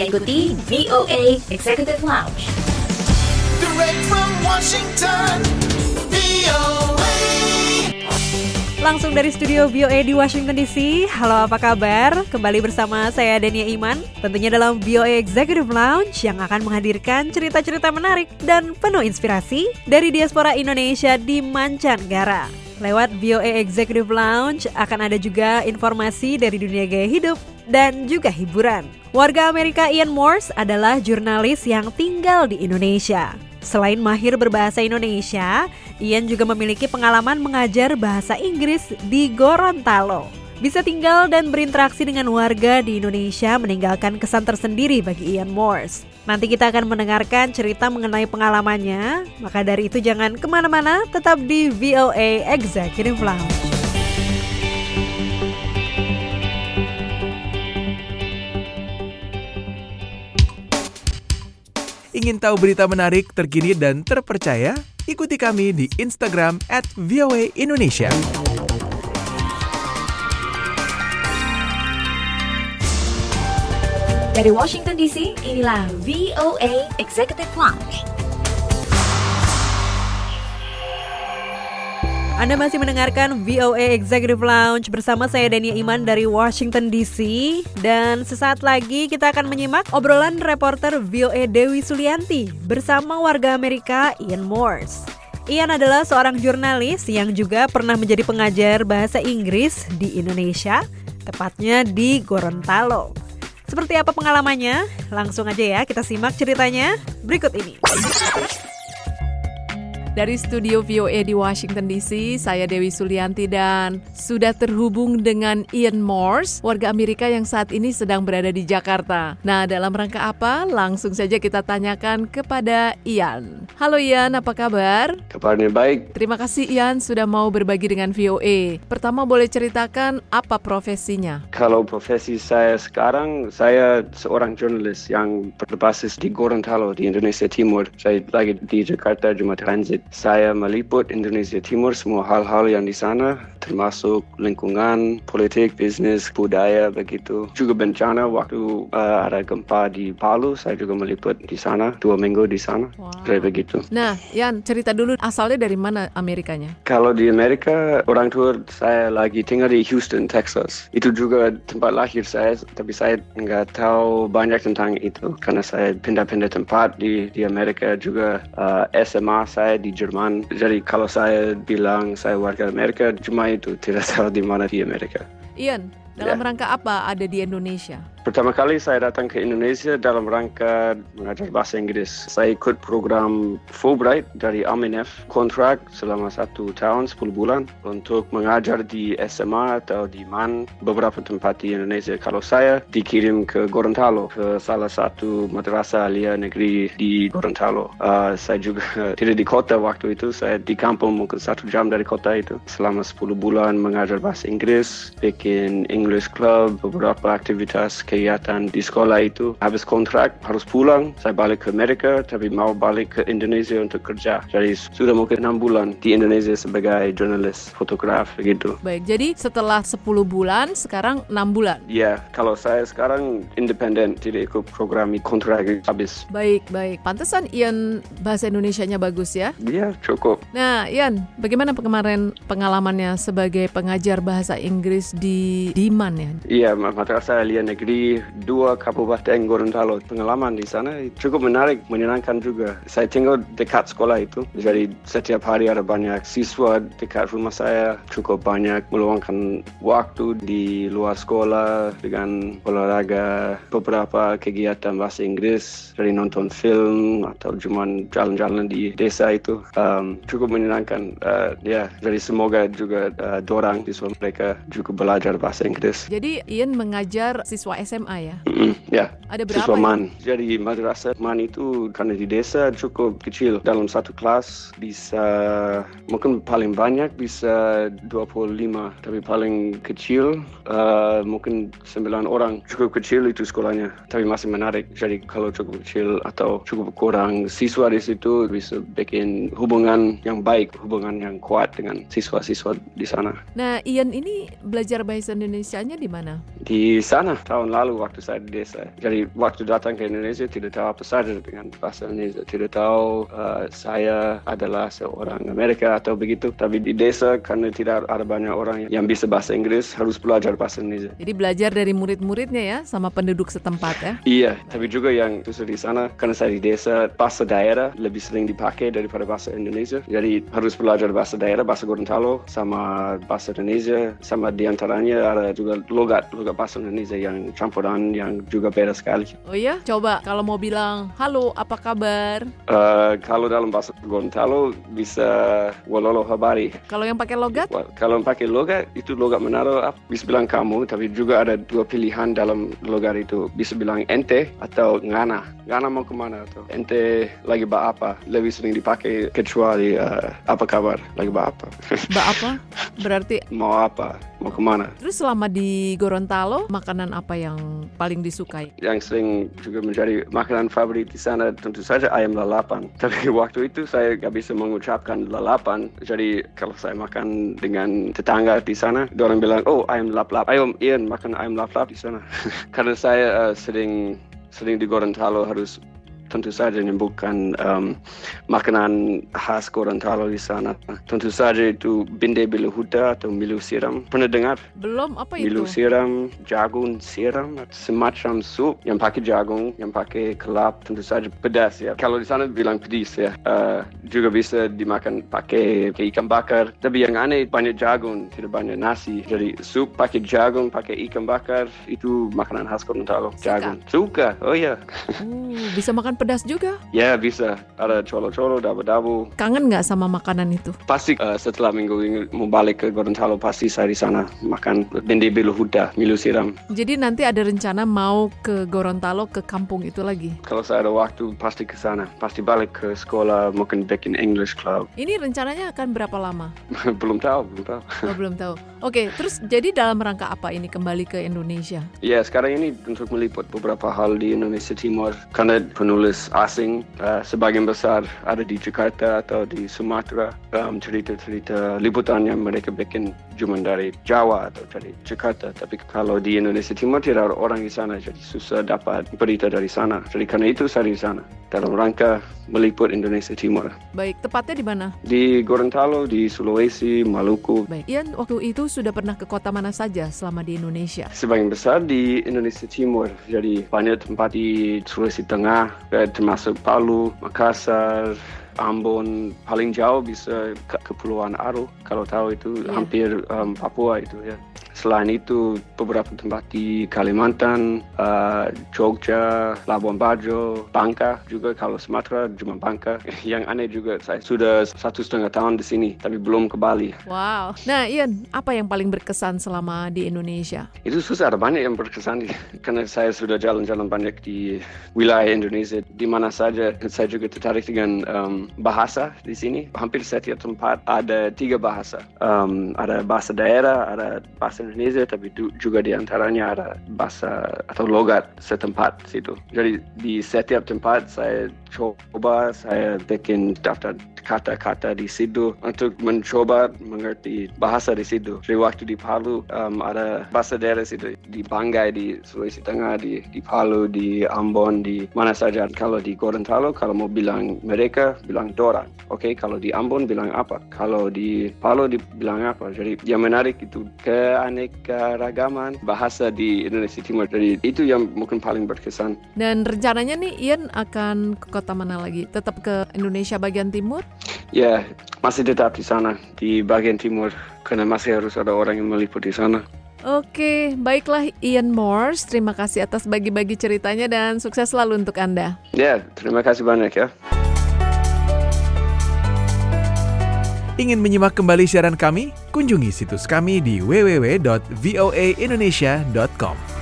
Anda ikuti VOA Executive Lounge. Direct from Washington, VOA. Langsung dari studio VOA di Washington DC. Halo, apa kabar? Kembali bersama saya Dania Iman. Tentunya dalam VOA Executive Lounge yang akan menghadirkan cerita-cerita menarik dan penuh inspirasi dari diaspora Indonesia di mancanegara. Lewat VOA Executive Lounge akan ada juga informasi dari dunia gaya hidup dan juga hiburan. Warga Amerika Ian Morse adalah jurnalis yang tinggal di Indonesia. Selain mahir berbahasa Indonesia, Ian juga memiliki pengalaman mengajar bahasa Inggris di Gorontalo. Bisa tinggal dan berinteraksi dengan warga di Indonesia meninggalkan kesan tersendiri bagi Ian Morse. Nanti kita akan mendengarkan cerita mengenai pengalamannya, maka dari itu jangan ke mana-mana, tetap di VOA Executive Lounge. Ingin tahu berita menarik, terkini, dan terpercaya? Ikuti kami di Instagram at Indonesia. Dari Washington DC, inilah VOA Executive Lounge. Anda masih mendengarkan VOA Executive Lounge bersama saya Dania Iman dari Washington DC dan sesaat lagi kita akan menyimak obrolan reporter VOA Dewi Sulianti bersama warga Amerika Ian Morse. Ian adalah seorang jurnalis yang juga pernah menjadi pengajar bahasa Inggris di Indonesia, tepatnya di Gorontalo. Seperti apa pengalamannya? Langsung aja ya kita simak ceritanya berikut ini. Dari studio VOA di Washington DC, saya Dewi Sulianti dan sudah terhubung dengan Ian Morse, warga Amerika yang saat ini sedang berada di Jakarta. Nah, dalam rangka apa? Langsung saja kita tanyakan kepada Ian. Halo Ian, apa kabar? Kabarnya baik. Terima kasih Ian sudah mau berbagi dengan VOA. Pertama boleh ceritakan apa profesinya? Kalau profesi saya sekarang, saya seorang jurnalis yang berbasis di Gorontalo di Indonesia Timur. Saya lagi di Jakarta cuma transit. Saya meliput Indonesia Timur semua hal-hal yang di sana, termasuk lingkungan, politik, bisnis, budaya begitu. Juga bencana waktu uh, ada gempa di Palu, saya juga meliput di sana dua minggu di sana. Wow. Kayak begitu. Nah, Ian, cerita dulu asalnya dari mana Amerikanya? Kalau di Amerika, orang tua saya lagi tinggal di Houston, Texas. Itu juga tempat lahir saya, tapi saya nggak tahu banyak tentang itu karena saya pindah-pindah tempat di di Amerika juga uh, SMA saya di Jerman. Jadi kalau saya bilang saya warga Amerika, cuma itu tidak tahu di mana di Amerika. Ian, dalam Ya. rangka apa ada di Indonesia? Pertama kali saya datang ke Indonesia dalam rangka mengajar bahasa Inggris. Saya ikut program Fulbright dari Aminef, kontrak selama satu tahun, 10 bulan untuk mengajar di SMA atau di MAN beberapa tempat di Indonesia. Kalau saya dikirim ke Gorontalo, ke salah satu madrasah alia negeri di Gorontalo. Uh, saya juga tidak di kota waktu itu, saya di kampung mungkin satu jam dari kota itu. Selama 10 bulan mengajar bahasa Inggris, bikin English Club, beberapa aktivitas kegiatan di sekolah itu. Habis kontrak harus pulang, saya balik ke Amerika, tapi mau balik ke Indonesia untuk kerja. Jadi sudah mungkin 6 bulan di Indonesia sebagai jurnalis, fotograf begitu. Baik, jadi setelah 10 bulan, sekarang 6 bulan. Ya, kalau saya sekarang independen, tidak ikut program kontrak habis. Baik, baik. Pantesan Ian bahasa Indonesianya bagus ya. Ya, cukup. Nah, Ian, bagaimana kemarin pengalamannya sebagai pengajar bahasa Inggris di Diman ya? Iya, madrasah alia negeri dua kabupaten Gorontalo. Pengalaman di sana cukup menarik, menyenangkan juga. Saya tinggal dekat sekolah itu, jadi setiap hari ada banyak siswa dekat rumah saya. Cukup banyak meluangkan waktu di luar sekolah dengan olahraga, beberapa kegiatan bahasa Inggris, dari nonton film atau cuma jalan-jalan di desa itu. Um, cukup menyenangkan. Uh, ya, jadi semoga juga uh, dorang siswa mereka juga belajar bahasa Inggris. Jadi Ian mengajar siswa SMA ya? Mm, ya, Ada berapa siswa ya? MAN. Jadi madrasah MAN itu karena di desa cukup kecil. Dalam satu kelas bisa mungkin paling banyak bisa 25, tapi paling kecil uh, mungkin 9 orang. Cukup kecil itu sekolahnya, tapi masih menarik. Jadi kalau cukup kecil atau cukup kurang siswa di situ bisa bikin hubungan yang baik, hubungan yang kuat dengan siswa-siswa di sana. Nah, Ian ini belajar bahasa Indonesianya di mana? Di sana tahun lalu waktu saya di desa. Jadi waktu datang ke Indonesia tidak tahu apa saja dengan bahasa Indonesia. Tidak tahu uh, saya adalah seorang Amerika atau begitu. Tapi di desa karena tidak ada banyak orang yang bisa bahasa Inggris harus belajar bahasa Indonesia. Jadi belajar dari murid-muridnya ya sama penduduk setempat ya. Iya, tapi juga yang susah di sana karena saya di desa bahasa daerah lebih sering dipakai daripada bahasa Indonesia. Jadi harus belajar bahasa daerah, bahasa Gorontalo sama bahasa Indonesia sama di antaranya ada juga logat logat bahasa Indonesia yang campuran yang juga beda sekali. Oh iya, coba kalau mau bilang halo apa kabar? Uh, kalau dalam bahasa Gorontalo bisa walolo habari. Kalau yang pakai logat? Kalau pakai logat itu logat Manado ap- bisa bilang kamu, tapi juga ada dua pilihan dalam logat itu. Bisa bilang ente atau ngana. Ngana mau ke mana atau ente lagi ba apa? Lebih sering dipakai kecuali uh, apa kabar lagi ba apa? Mbak apa? Berarti mau apa? Mau ke mana? terus selama di Gorontalo makanan apa yang paling disukai? Yang sering juga menjadi makanan favorit di sana tentu saja ayam lalapan. Tapi waktu itu saya nggak bisa mengucapkan lalapan. Jadi kalau saya makan dengan tetangga di sana, orang bilang, oh ayam lap-lap. Ayo Ian makan ayam lap-lap di sana. Karena saya eh, sering sering di Gorontalo harus tentu saja menyebutkan um, makanan khas Gorontalo di sana. Tentu saja itu binde bilu huda atau milu siram. Pernah dengar? Belum apa Milu itu? siram, jagung siram, semacam sup yang pakai jagung, yang pakai kelap, tentu saja pedas ya. Kalau di sana bilang pedis ya. Uh, juga bisa dimakan pakai ikan bakar. Tapi yang aneh banyak jagung, tidak banyak nasi. Jadi sup pakai jagung, pakai ikan bakar itu makanan khas Gorontalo. Jagung. Suka. Oh ya. Uh, bisa makan pedas juga. Ya bisa. Ada colo-colo, dabu-dabu. Kangen nggak sama makanan itu? Pasti uh, setelah minggu ini mau balik ke Gorontalo pasti saya di sana makan bende bilu huda, milu siram. Jadi nanti ada rencana mau ke Gorontalo ke kampung itu lagi. Kalau saya ada waktu pasti ke sana, pasti balik ke sekolah mungkin bikin English club. Ini rencananya akan berapa lama? belum tahu, belum tahu. Oh, belum tahu. Oke, terus jadi dalam rangka apa ini kembali ke Indonesia? Ya sekarang ini untuk meliput beberapa hal di Indonesia Timur karena penulis asing uh, sebagian besar ada di Jakarta atau di Sumatera um, cerita-cerita liputan yang mereka bikin cuma dari Jawa atau dari Jakarta tapi kalau di Indonesia Timur tidak ada orang di sana jadi susah dapat berita dari sana jadi karena itu saya di sana dalam rangka meliput Indonesia Timur Baik, tepatnya di mana? di Gorontalo di Sulawesi Maluku Baik, Ian waktu itu sudah pernah ke kota mana saja selama di Indonesia? sebagian besar di Indonesia Timur. Jadi banyak tempat di Sulawesi Tengah, eh, termasuk Palu, Makassar, Ambon, paling jauh bisa ke Kepulauan Aru. Kalau tahu itu Iya. hampir um, Papua itu ya. Selain itu beberapa tempat di Kalimantan, uh, Jogja, Labuan Bajo, Bangka juga kalau Sumatera cuma Bangka. Yang aneh juga saya sudah satu setengah tahun di sini tapi belum ke Bali. Wow. Nah, Ian, apa yang paling berkesan selama di Indonesia? Itu susah, ada banyak yang berkesan karena saya sudah jalan-jalan banyak di wilayah Indonesia di mana saja. Saya juga tertarik dengan um, bahasa di sini. Hampir setiap tempat ada tiga bahasa. Um, ada bahasa daerah, ada bahasa Indonesia, tapi juga di antaranya ada bahasa atau logat setempat situ. Jadi di setiap tempat saya coba saya bikin daftar kata-kata di situ untuk mencoba mengerti bahasa di situ. Jadi waktu di Palu um, ada bahasa daerah situ di Banggai di Sulawesi Tengah di di Palu di Ambon di mana saja. Kalau di Gorontalo kalau mau bilang mereka bilang dorang. Oke, kalau di Ambon bilang apa? Kalau di Palu dibilang apa? Jadi yang menarik itu keanekaragaman bahasa di Indonesia Timur. Jadi itu yang mungkin paling berkesan. Dan rencananya nih Ian akan ke kota mana lagi? Tetap ke Indonesia bagian timur? Ya, masih tetap di sana, di bagian timur, karena masih harus ada orang yang meliput di sana. Oke, baiklah Ian Morse. Terima kasih atas bagi-bagi ceritanya dan sukses selalu untuk Anda. Ya, terima kasih banyak ya. Ingin menyimak kembali siaran kami? Kunjungi situs kami di www.voaindonesia.com.